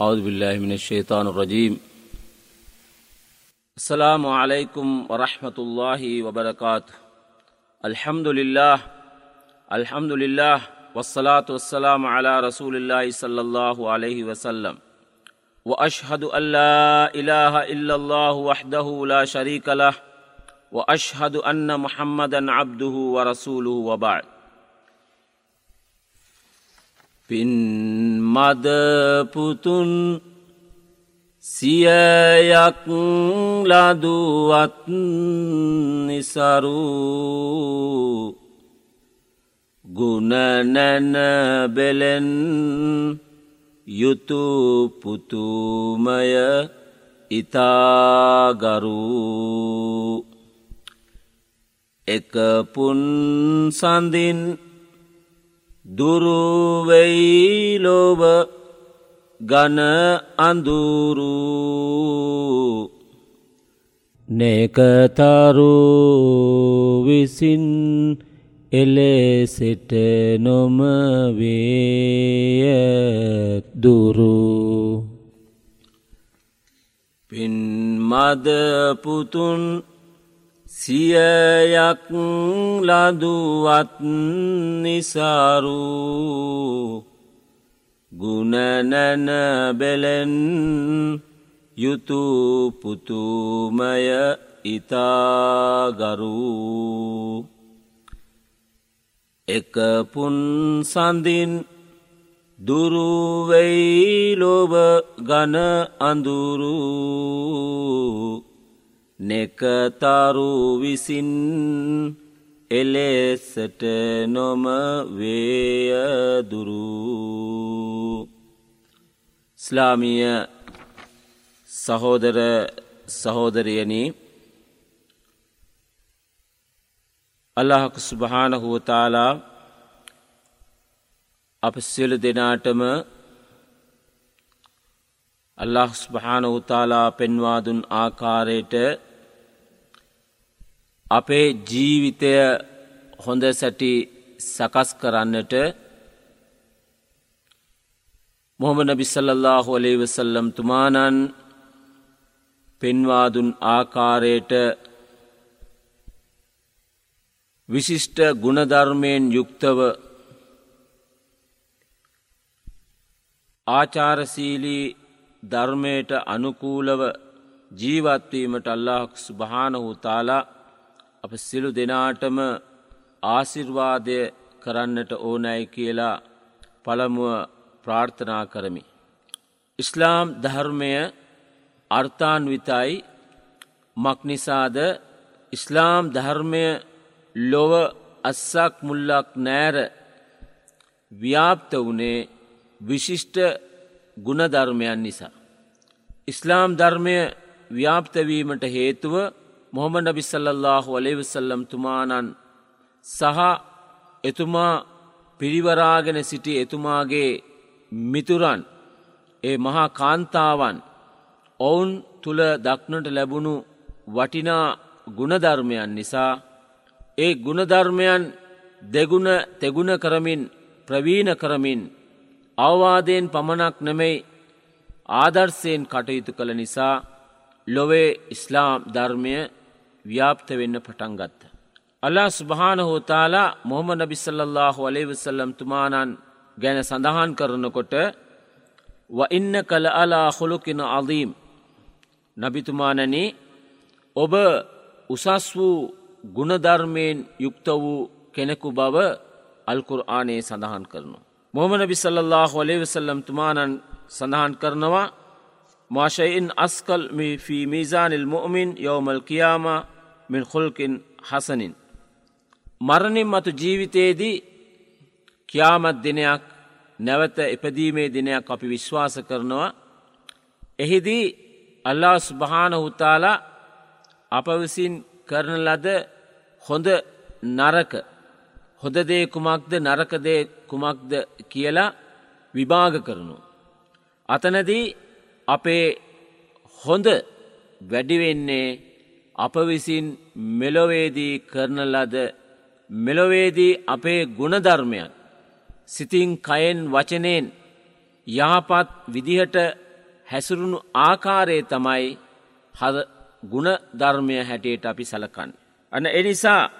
اعوذ باللہ من الشیطان الرجیم۔ السلام علیکم ورحمۃ اللہ وبرکاتہ۔ الحمد للہ الحمد للہ وسلاۃ والسلام علی رسول اللہ صلی اللہ علیہ وسلم۔ و اشحد اللہ الہ اللہ وحدہ لا شریک لہ۔ و اشحد ان محمد عبدہ و وبعد۔ بن පුතුන් සියයක් ලදුවත් නිසරු. ගුණනැන බෙලෙන් යුතු පුතුමය ඉතාගරු. එකපුන් සඳින් දුරුවෙයිලොව ගන අඳුරු. නෙකතරු විසින් එලෙසෙට නොමවේය දුරු. පින්මදපුතුන් සියයක් ලදුවත් නිසාරු. ගුණනැන බෙලෙන් යුතු පුතුමය ඉතාගරු. එකපුන් සඳින් දුරුවෙයිලොව ගන අඳුරූ. නෙකතරු විසින් එලෙසට නොම වේයදුරු. ස්ලාමිය සහෝදර සහෝදරයනි අල්ලාහක සුභානහුවතාලා අප සියලු දෙනාටම අල්ලාහස් භාන උතාලා පෙන්වාදුන් ආකාරයට අපේ ජීවිතය හොඳ සැටි සකස් කරන්නට මොහමන බිස්සල්له ලේවසල්ලම් තුමානන් පෙන්වාදුන් ආකාරයට විශිෂ්ට ගුණධර්මයෙන් යුක්තව ආචාරසීලී ධර්මයට අනුකූලව ජීවත්වීමට අල්ලාහක් සුභානහු තාලා අප සිලු දෙනාටම ආසිර්වාදය කරන්නට ඕනැයි කියලා පළමුුව ප්‍රාර්ථනා කරමි. ඉස්ලාම් ධර්මය අර්ථාන්විතයි මක්නිසාද ඉස්ලාම් ධර්මය ලොව අස්සක් මුල්ලක් නෑර ව්‍යාප්ත වනේ විශිෂ්ට ගුණධර්මයන් නිසා. ඉස්ලාම් ධර්මය ව්‍යාප්තවීමට හේතුව මොහොම නබිසල්ලල්له වලේවසල්ලම් තුමානන් සහ එතුමා පිරිවරාගෙන සිටි එතුමාගේ මිතුරන් ඒ මහා කාන්තාවන් ඔවුන් තුළ දක්නට ලැබුණු වටිනා ගුණධර්මයන් නිසා ඒ ගුණධර්මයන් දෙගුණ තෙගුණ කරමින් ප්‍රවීණ කරමින් අවවාදයෙන් පමණක් නෙමෙයි ආදර්ශයෙන් කටයුතු කළ නිසා ලොවේ ඉස්ලාම් ධර්මය ව්‍යාප්ත වෙන්න පටන් ගත්ත. අල්ලා ස්භාන හෝතාලා මොහම නබිසල්ලල්له අලේවසල්ලම් තුමානන් ගැන සඳහන් කරනකොට වඉන්න කළ අලා හොළුකින අදීම් නබිතුමානන ඔබ උසස් වූ ගුණධර්මයෙන් යුක්ත වූ කෙනෙකු බව අල්කුර් ආනයේ සඳහන් කරනු. මොහම නබිසල්له හොලේවසල්ලම් තුමානන් සඳහන් කරනවා මාශයින් අස්කල් මිෆී මීසානිල් මුමින් යෝමල් කියාම මින් හොල්කින් හසනින්. මරණින් මතු ජීවිතයේදී කියාමත් දිනයක් නැවත එපදීමේ දිනයක් අපි විශ්වාස කරනවා. එහිදී අල්ලා ස්භානහුතාලා අප විසින් කරන ලද හොඳ නරක හොදදේ කුමක්ද නරකදේ කුමක්ද කියලා විභාග කරනු. අතනදී අපේ හොඳ වැඩිවෙන්නේ අප විසින් මෙලොවේදී කරන ලද මෙලොවේදී අපේ ගුණධර්මයන් සිතින් කයෙන් වචනයෙන් යහපත් විදිහට හැසිරුණු ආකාරයේ තමයි හද ගුණ ධර්මය හැටියට අපි සලකන්න. අන එනිසා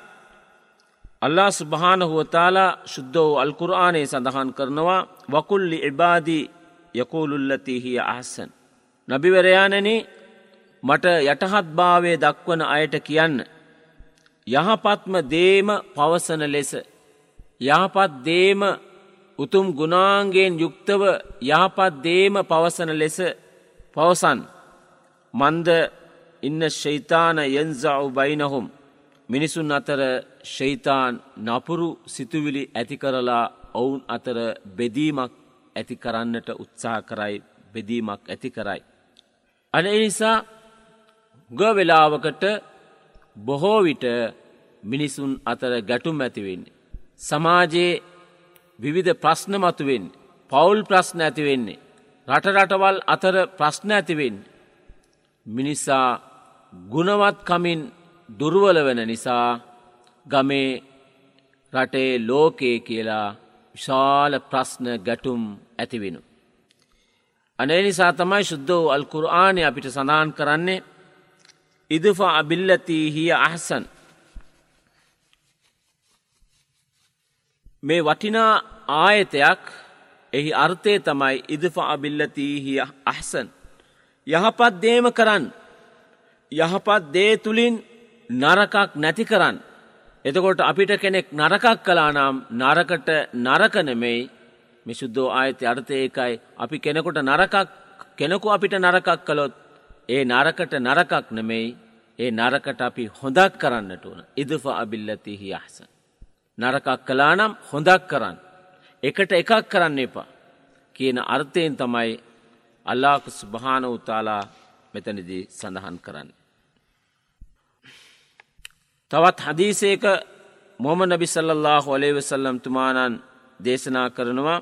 අල්ලා ස්භානහුවතාලා ශුද්ධ වූ අල්කුරආනයේ සඳහන් කරනවා වකුල්ලි එබාදී යකෝලුල්ලතිහිය අහස්සන්. නබිවරයානන මට යටහත් භාවය දක්වන අයට කියන්න. යහපත්ම දේම පවසන ලෙස. යහපත් දේම උතුම් ගුණාන්ගෙන් යුක්තව යහපත් දේම පවසන ලෙස පවසන්. මන්ද ඉන්න ශෛතාන යන්සාව් බයිනහුම් මිනිසුන් අතර ශෛතාන් නපුරු සිතුවිලි ඇති කරලා ඔවුන් අතර බෙදීමක් ඇති කරන්නට උත්සාහ කරයි බෙදීමක් ඇති කරයි. අන නිසා ග වෙලාවකට බොහෝ විට මිනිසුන් අතර ගැටුම් ඇතිවෙන්නේ. සමාජයේ විවිධ ප්‍රශ්න මතුවෙන් පවුල් ප්‍රශ්න ඇතිවෙන්නේ. රටරටවල් අතර ප්‍රශ්න ඇතිවෙන්. මිනිසා ගුණවත්කමින් දුර්වල වෙන නිසා ගමේ රටේ ලෝකයේ කියලා විශාල ප්‍රශ්න ගැටුම් ඇතිවෙනු. අනේ නිසා තමයි ශුද්ධ වූ අල්කුරආනය අපිට සඳහන් කරන්නේ. ඉදෆා අබිල්ලතිී හිය අහසන්. මේ වටිනා ආයතයක් එහි අර්ථය තමයි ඉදෆා අබිල්ලතිී හිය අහසන්. යහපත් දේම කරන්න යහපත් දේ තුළින් නරකක් නැති කරන්න එතකොට අපිට කෙනෙක් නරකක් කලා නම් නරකට නරකනෙමෙයි මිශුද්ධෝ ආයත අර්ථය ඒකයි අපි කෙනෙකුට නරකක් කෙනෙකු අපිට නරකක් කළොත් ඒ නරකට නරකක් නෙමෙයි ඒ නරකට අපි හොඳක් කරන්නට ඕන ඉදෆ අබිල්ලතිහි අහස. නරකක් කලා නම් හොඳක් කරන්න. එකට එකක් කරන්න එපා. කියන අර්ථයෙන් තමයි අල්ලාකු ස්භාන උතාලා මෙතනදී සඳහන් කරන්න. තවත් හදීසේක මොම නබි සල්ලල්له ඔලේවසල්ලම් තුමානන් දේශනා කරනවා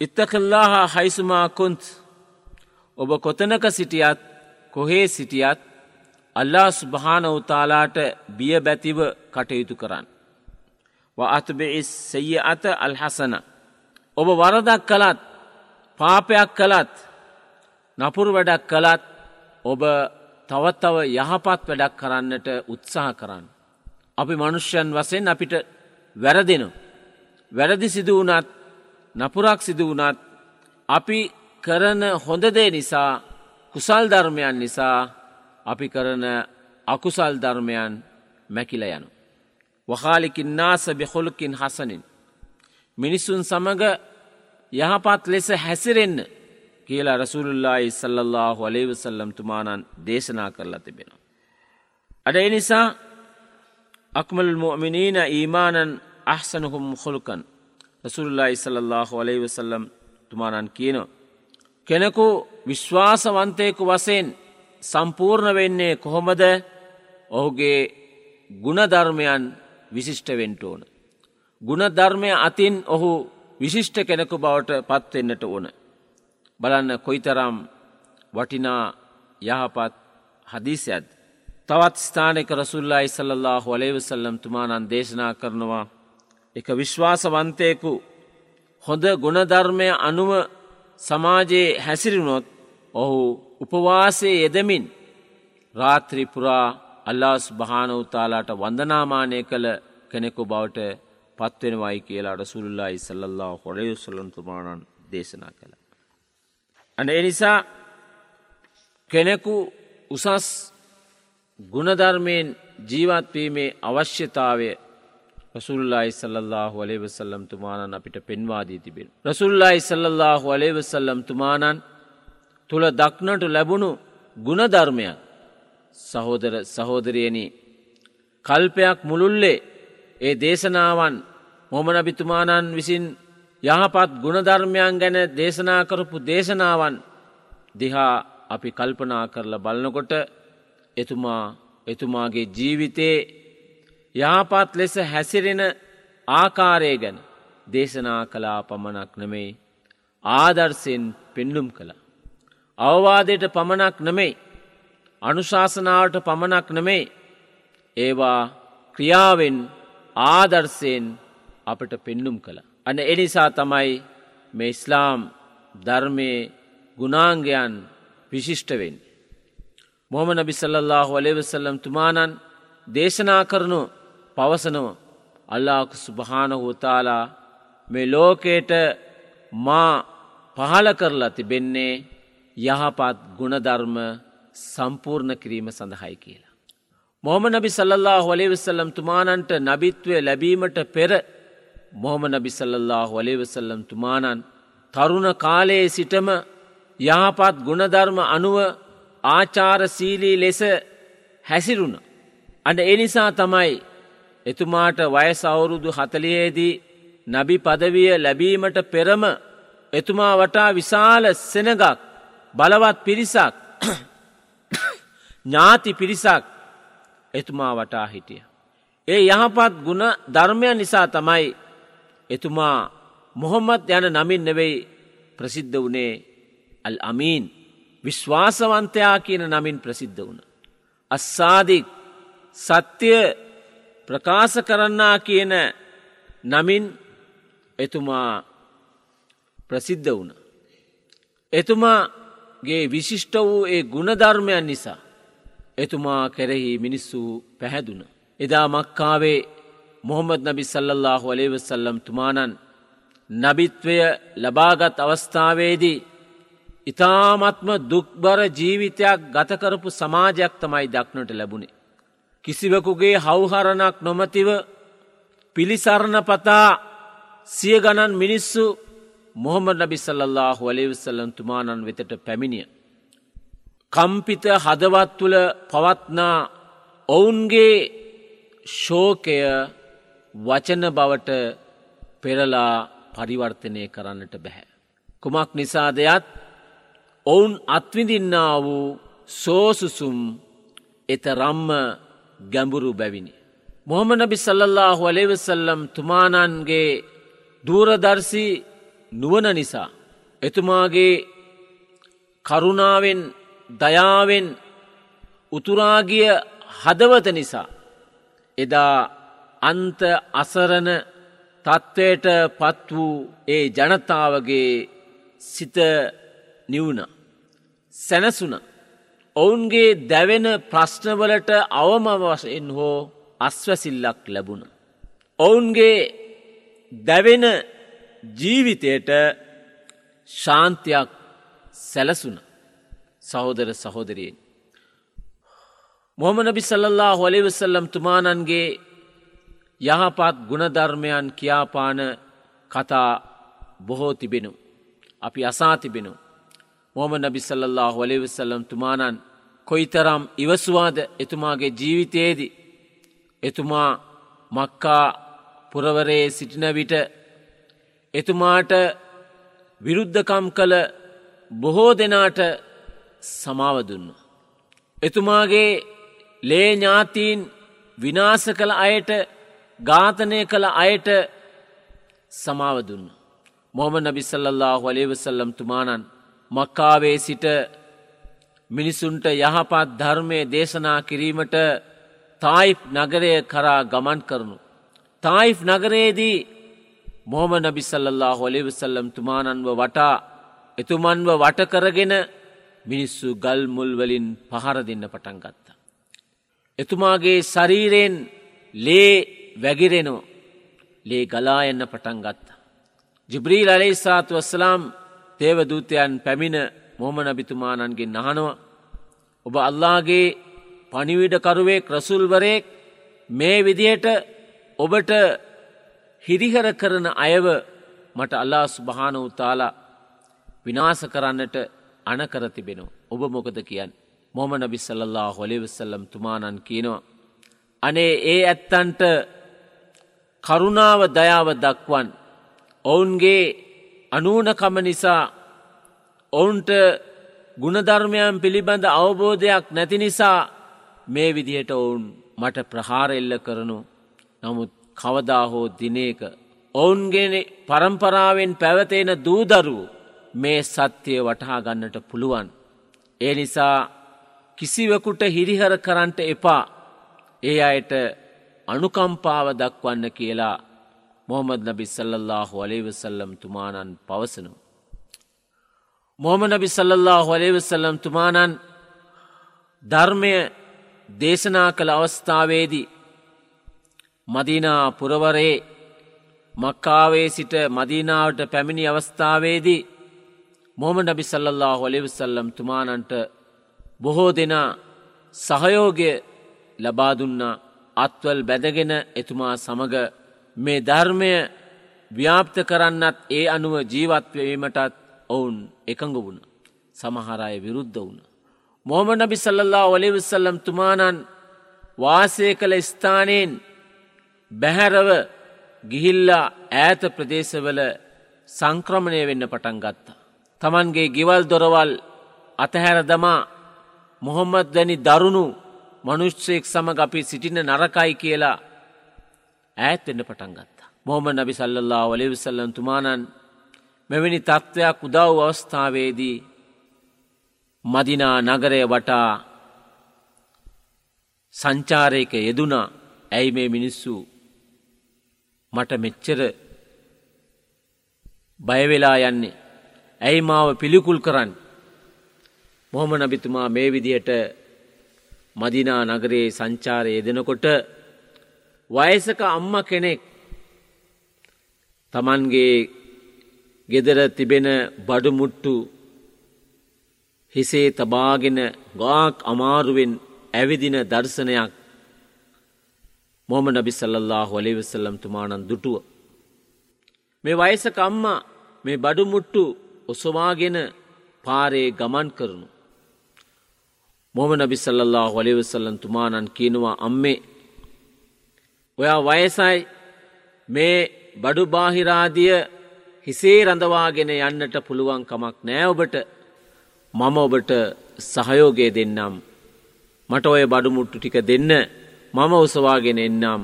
ඉත්තකල්ලාහ හයිසුමා කොන්ත් ඔබ කොතනක සිටියත් කොහේ සිටියත් අල්ලා ස්භානවතාලාට බිය බැතිව කටයුතු කරන්න. ව අතබෙයි සෙය අත අල්හසන. ඔබ වරදක් කළත් පාපයක් කළත් නපුරු වැඩක් කළත් ඔබ තවත්තව යහපත් වැඩක් කරන්නට උත්සාහ කරන්න. අපි මනුෂ්‍යයන් වසයෙන් අපිට වැරදිනු. වැරදි සිදු වනත් නපුරක් සිදු වනත් අපි කරන හොඳදේ නිසා කුසල් ධර්මයන් නිසා අපි කරන අකුසල් ධර්මයන් මැකිල යනු. වහාලිකින් නාස බෙහොලකින් හසනින්. මිනිස්සුන් සමඟ යහපත් ලෙස හැසිරෙන්න කියලා රසුල්ල්ලායි සල්ලල්له වලේවසල්ලම් තුමානන් දේශනා කරලා තිබෙන. අඩ එනිසා අක්මල් මුමිනීන ඊමානන් අහසනහුම් හොළුකන් රසුල්ලා ඉසල්له ඔලෙයි වසල්ලම් තුමානන් කියනවා. කෙනකු විශ්වාසවන්තයකු වසයෙන් සම්පූර්ණ වෙන්නේ කොහොමද ඔහුගේ ගුණධර්මයන් විශිෂ්ටවෙන්ට ඕන. ගුණධර්මය අතින් ඔහු විශිෂ්ට කෙනෙකු බවට පත්වෙන්නට ඕන. බලන්න කොයිතරම් වටිනා යහපත් හදිසියත්. තවත් ස්ථානක රසුල්ලා ඉසල්له ඔලේවසල්ලම් තුමානන් දේශනා කරනවා එක විශ්වාසවන්තයකු හොඳ ගුණධර්මය අනුව සමාජයේ හැසිරිනොත් ඔහු උපවාසයේ යෙදමින් රාත්‍රිපුරා අල්ලාස් භානවතාලාට වන්දනාමානය කළ කෙනෙකු බවට පත්වෙනවයි කියලා රසුල්ලා ඉසල්له හොඩයුසලන්තුමානන් දේශනා කළ. අන එනිසා කෙනෙකු උසස් ගුණධර්මයෙන් ජීවත්වීමේ අවශ්‍යතාවය රසුල්ලා ඉසල්له අලේවසල්ලම් තුමානන් අපිට පෙන්වාදී තිබෙන. රසුල්ලා ඉසල්له අලේවසල්ලම් තුමානන් තුළ දක්නට ලැබුණු ගුණධර්මයන් සහෝදර සහෝදරයනි කල්පයක් මුළුල්ලේ ඒ දේශනාවන් මොමනබිතුමානන් විසින් යහපත් ගුණධර්මයන් ගැන දේශනා කරපු දේශනාවන් දිහා අපි කල්පනා කරලා බලනකොට එතුමා එතුමාගේ ජීවිතයේ යහපත් ලෙස හැසිරෙන ආකාරය ගැන දේශනා කලා පමණක් නෙමෙයි ආදර්සයෙන් පෙන්ඩුම් කළ. අවවාදයට පමණක් නෙමෙයි අනුශාසනාවට පමණක් නෙමෙයි ඒවා ක්‍රියාවෙන් ආදර්සයෙන් අපට පෙන්නුම් කළ. අන එනිසා තමයි මේ ඉස්ලාම් ධර්මය ගුණාංගයන් විශිෂ්ටවෙන්. මොහම නබි සල්ලල්له වලෙවසල්ලම් තුමානන් දේශනා කරනු පවසනවා. අල්ලාකු සුභානහුතාලා මේ ලෝකයට මා පහල කරලා තිබෙන්නේ යහපත් ගුණධර්ම සම්පූර්ණ කිරීම සඳහයි කියලා. මොහම නබි සල්ලා හොලේවෙසල්ලම් තුමානන්ට නබිත්වය ලැබීමට පෙර මොහම නබි සල්ලා හොලේවෙසල්ලම් තුමානන් තරුණ කාලයේ සිටම යහපත් ගුණධර්ම අනුව ආචාරසීලී ලෙස හැසිරුණ. අඩ එනිසා තමයි එතුමාට වයස අවුරුදු හතලියේදී නබි පදවිය ලැබීමට පෙරම එතුමා වටා විශාල සෙනගක් බලවත් පිරිසක් ඥාති පිරිසක් එතුමා වටා හිටිය. ඒ යහපත් ගුණ ධර්මය නිසා තමයි එතුමා මොහොමත් යන නමින් නෙවෙයි ප්‍රසිද්ධ වනේ අල් අමීන් විශ්වාසවන්තයා කියන නමින් ප්‍රසිද්ධ වුණ. අස්සාදික් සත්‍යය ප්‍රකාශ කරන්නා කියන නමින් එතුමා ප්‍රසිද්ධ වුණ. එතුමාගේ විශිෂ්ට වූ ඒ ගුණධර්මයන් නිසා එතුමා කෙරෙහි මිනිස්සු පැහැදුන. එදා මක්කාවේ මොහොමද නබි සල්ලල්له වලේවසල්ලම් තුමානන් නබිත්වය ලබාගත් අවස්ථාවේදී ඉතාමත්ම දුක්බර ජීවිතයක් ගතකරපු සමාජයක් තමයි දක්නට ලැබුණේ. කිසිවකුගේ හවහරණක් නොමතිව පිළිසරණ පතා සිය ගණන් මිනිස්සු මොහොමද නබිසල්له වලේවසල්ලම් තුමානන් වෙතට පැමිණිය. කම්පිත හදවත් තුළ පවත්නා ඔවුන්ගේ ශෝකය වචන බවට පෙරලා පරිවර්තනය කරන්නට බැහැ. කුමක් නිසා දෙයත් ඔවුන් අත්විඳින්නා වූ සෝසුසුම් එත රම්ම ගැඹුරු බැවිනි. මොහම නබි සල්ලල්له වලේවසල්ලම් තුමානන්ගේ දූරදර්සි නුවන නිසා. එතුමාගේ කරුණාවෙන් දයාවෙන් උතුරාගිය හදවත නිසා. එදා අන්ත අසරණ තත්ත්වයට පත් වූ ඒ ජනතාවගේ සිත නිවුණ. සැනසුන. ඔවුන්ගේ දැවෙන ප්‍රශ්නවලට අවම වශයෙන් හෝ අස්වැසිල්ලක් ලැබුණ. ඔවුන්ගේ දැවෙන ජීවිතයට ශාන්තියක් සැලසුන සහෝදර සහෝදරයෙන්. මොහම නබි සල්ලල්له හොලිවසල්ලම් තුමානන්ගේ යහපත් ගුණධර්මයන් කියාපාන කතා බොහෝ තිබෙනු. අපි අසා තිබෙනු. මොහම නබි සල්ලල්له හොලෙවසල්ලම් තුමානන් කොයිතරම් ඉවසුවාද එතුමාගේ ජීවිතයේදී. එතුමා මක්කා පුරවරයේ සිටින විට එතුමාට විරුද්ධකම් කළ බොහෝ දෙනාට සමාවදුන්න. එතුමාගේ ලේ ඥාතීන් විනාස කළ අයට ඝාතනය කළ අයට සමාවදුන්න. මොහම නබිසල්ලල්له වලේවසල්ලම් තුමානන් මක්කාවේ සිට මිනිසුන්ට යහපත් ධර්මය දේශනා කිරීමට තායිප් නගරය කරා ගමන් කරනු. තායිෆ් නගරයේදී මොහම නබිසල්ලල්له හොලිවසල්ලම් තුමානන්ව වටා එතුමන්ව වටකරගෙන මිනිස්සු ගල් මුල්වලින් පහර දෙන්න පටන් ගත්තා. එතුමාගේ ශරීරයෙන් ලේ වැගිරෙනෝ ලේ ගලා එන්න පටන් ගත්තා. ජිබ්‍රීල් අලෙයි සාතු වස්සලාම් තේවදූතයන් පැමිණ මොහම නබිතුමානන්ගෙන් නහනවා. ඔබ අල්ලාගේ පනිවිඩකරුවේ ක්‍රසුල්වරයෙක් මේ විදියට ඔබට හිරිහර කරන අයව මට අල්ලා සුභාන උතාලා විනාස කරන්නට අනකර තිබෙනු. ඔබ මොකද කියන්න. මොම නබිස්සල්له හොලිවසල්ලම් තුමානන් කියනවා. අනේ ඒ ඇත්තන්ට කරුණාව දයාව දක්වන්. ඔවුන්ගේ අනූනකම නිසා ඔවුන්ට ගුණධර්මයන් පිළිබඳ අවබෝධයක් නැති නිසා මේ විදිහට ඔවුන් මට ප්‍රහාර එල්ල කරනු නමුත් කවදා හෝ දිනේක ඔවුන්ගෙන පරම්පරාවෙන් පැවතෙන දූදරුව මේ සත්‍යය වටහා ගන්නට පුළුවන්. ඒ නිසා කිසිවකුට හිරිහර කරන්ට එපා ඒ අයට අනුකම්පාව දක්වන්න කියලා මොහමද නබි සල්ලල්له වලේවසල්ලම් තුමානන් පවසනු. මොහම නබි සල්ලල්له වලේවසල්ලම් තුමානන් ධර්මය දේශනා කළ අවස්ථාවේදී මදිනා පුරවරේ මක්කාවේ සිට මදිනාවට පැමිණි අවස්ථාවේදී මොහම නබි සල්ලල්له හොලිවිසල්ලම් තුමානන්ට බොහෝ දෙනා සහයෝගය ලබාදුන්නා අත්වල් බැදගෙන එතුමා සමඟ මේ ධර්මය ව්‍යාප්ත කරන්නත් ඒ අනුව ජීවත්වවීමටත් ඔවුන් එකඟ වුණ සමහරය විරුද්ධ වුණ. මොහම නබි සල්ලල්له ඔලිවිසල්ලම් තුමානන් වාසය කළ ස්ථානයෙන් බැහැරව ගිහිල්ලා ඈත ප්‍රදේශවල සංක්‍රමණය වෙන්න පටන් ගත්තා. තමන්ගේ ගෙවල් දොරවල් අතහැර දමා මොහොම්මත් දැනි දරුණු මනුෂ්‍යයෙක් සමඟ අපි සිටින නරකයි කියලා ඈත් වෙන්න පටන් ගත්තා. මොහොම නබි සල්ලල්له වලිවිසල්ලන් තුමානන් මෙවැනි තත්ත්වයක් උදව් අවස්ථාවේදී මදිනා නගරය වටා සංචාරයක යෙදුනා ඇයි මේ මිනිස්සු මට මෙච්චර බයවෙලා යන්නේ? ඇයි මාව පිළිකුල් කරන්න? මොහොම නබිතුමා මේ විදිහට මදිනා නගරයේ සංචාරය යෙදෙනකොට වයසක අම්ම කෙනෙක් තමන්ගේ ගෙදර තිබෙන බඩුමුට්ටු හිසේ තබාගෙන ගාක් අමාරුවෙන් ඇවිදින දර්ශනයක් මොම නබි සල්ලල්له ලේවෙසල්ලම් තුමානන් දුටුව. මේ වයසකම්මා මේ බඩුමුට්ටු ඔසවාගෙන පාරේ ගමන් කරනු. මොම නබි සල්ලල්له ලේවෙසල්ලන් තුමානන් කියනවා අම්මේ ඔයා වයසයි මේ බඩු බාහිරාදිය හිසේ රඳවාගෙන යන්නට පුළුවන් කමක් නෑ ඔබට. මම ඔබට සහයෝගය දෙන්නම්. මට ඔය බඩුමුට්ටු ටික දෙන්න. මම උසවාගෙන එන්නම්.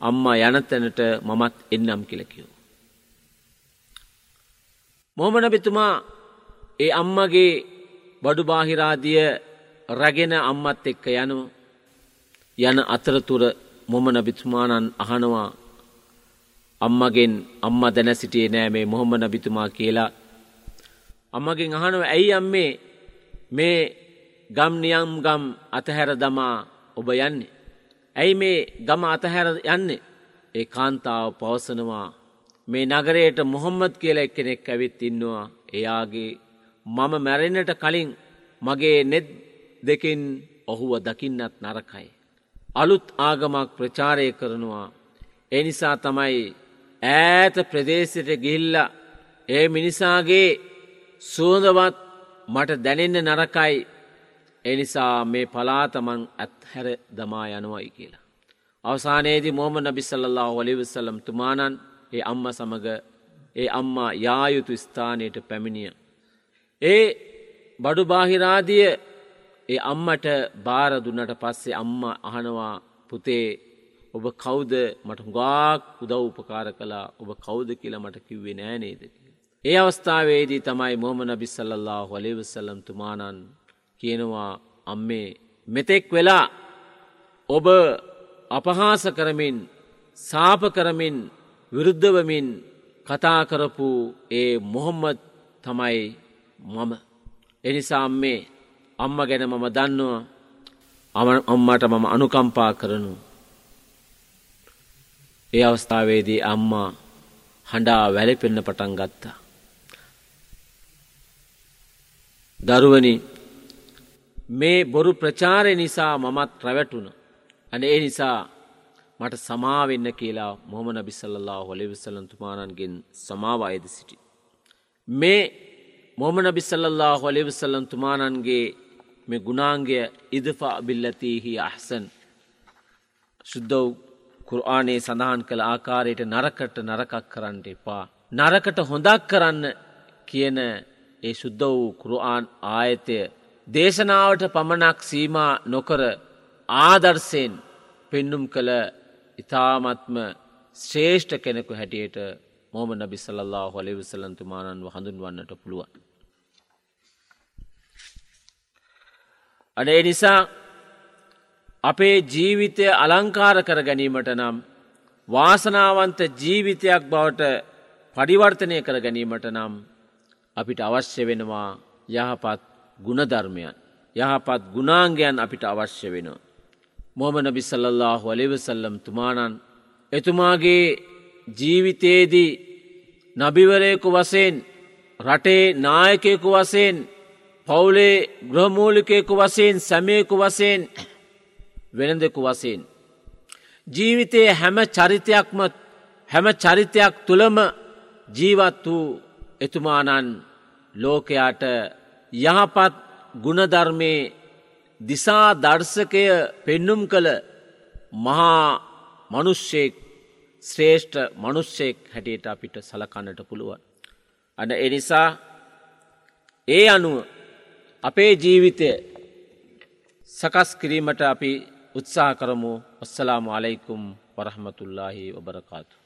අම්මා යනතැනට මමත් එන්නම් කියලකිවෝ. මොහමනබිතුමා ඒ අම්මගේ බඩු බාහිරාදිය රැගෙන අම්මත් එක්ක යනු යන අතරතුර මොම නබිතුමානන් අහනවා අම්මගෙන් අම්ම දැන සිටියේ නෑ මේ මොහොම නබිතුමා කියලා. අම්මගෙන් අහනව ඇයි අම්මේ මේ ගම් නියම් ගම් අතහැර දමා ඔබ යන්නේ? ඇයි මේ ගම අතහැර යන්නේ? ඒ කාන්තාව පවසනවා මේ නගරයට මොහොම්මත් කියලා එක්කෙනෙක් ඇවිත් ඉන්නවා. එයාගේ මම මැරෙනට කලින් මගේ නෙත් දෙකින් ඔහුව දකින්නත් නරකයි. අලුත් ආගමක් ප්‍රචාරය කරනවා. එනිසා තමයි ඈත ප්‍රදේශයට ගිල්ල ඒ මිනිසාගේ සුවඳවත් මට දැනෙන්න නරකයි එනිසා මේ පලාතමන් ඇත්හැර දමා යනුවයි කියලා. අවසානයේදී මොහම නබිසල්له වලිවිසල්ලම් තුමානන් ඒ අම්ම සමඟ ඒ අම්මා යායුතු ස්ථානයට පැමිණිය. ඒ බඩු බාහිරාදිය ඒ අම්මට බාර දුන්නට පස්සේ අම්ම අහනවා පුතේ ඔබ කෞද මට හුගාක් උදව් උපකාර කලා ඔබ කෞද කියලා මට කිව්වේ නෑනේද. ඒ අවස්ථාවේදී තමයි මොහම නබිස්සල්له වලේවසල්ලම් තුමානන් කියනවා අම්මේ මෙතෙක් වෙලා ඔබ අපහාස කරමින් සාප කරමින් විරුද්ධවමින් කතා කරපු ඒ මොහොම්මත් තමයි මම. එනිසා අම්මේ අම්ම ගැන මම දන්නවා අම්මට මම අනුකම්පා කරනු. ඒ අවස්ථාවේදී අම්මා හඬා වැලපෙන්න පටන් ගත්තා. දරුවනි මේ බොරු ප්‍රචාරය නිසා මමත් රැවැටුණ. අන ඒ නිසා මට සමාවෙන්න කියලා මොහම නබිසල්ලා හොලිවිසලන්තුමානන්ගෙන් සමාව අයද සිටි. මේ මොහම නබිසල්ලා හොලිවිසල්ලන්තුමානන්ගේ මේ ගුණාන්ගය ඉදෆා බිල්ලතිහි අහසන් ශුද්ධව් කුරආනේ සඳහන් කළ ආකාරයට නරකට නරකක් කරන්න එපා. නරකට හොඳක් කරන්න කියන ඒ ශුද්ධ වූ කුරආන් ආයතය දේශනාවට පමණක් සීමා නොකර ආදර්ශයෙන් පෙන්නුම් කළ ඉතාමත්ම ශ්‍රේෂ්ඨ කෙනෙකු හැටියට මොහම නබි සල්له හොලිවිසලන්තුමානන්ව හඳුන්වන්නට පුළුවන්. අඩ ඒ නිසා අපේ ජීවිතය අලංකාර කර ගැනීමට නම් වාසනාවන්ත ජීවිතයක් බවට පරිවර්තනය කර ගැනීමට නම් අපිට අවශ්‍ය වෙනවා යහපත් ගුණධර්මයන්. යහපත් ගුණාංගයන් අපිට අවශ්‍ය වෙන. මොහම නබි සල්ලල්له වලෙවසල්ලම් තුමානන් එතුමාගේ ජීවිතයේදී නබිවරයකු වසයෙන් රටේ නායකයකු වසයෙන් පවුලේ ග්‍රහමූලිකයකු වසයෙන් සැමයකු වසයෙන් වෙනදෙකු වසයෙන්. ජීවිතයේ හැම චරිතයක්ම හැම චරිතයක් තුළම ජීවත් වූ එතුමානන් ලෝකයාට යහපත් ගුණධර්මය දිසා දර්ශකය පෙන්නුම් කළ මහා මනුෂ්‍යයෙක් ශ්‍රේෂ්ඨ මනුෂ්‍යයෙක් හැටියට අපිට සලකන්නට පුළුවන්. අන එනිසා ඒ අනුව අපේ ජීවිතය සකස් කිරීමට අපි උත්සා කරමු ඔස්සලාම අලයිකුම් වරහමතුල්ලාහි ඔබරකාතු.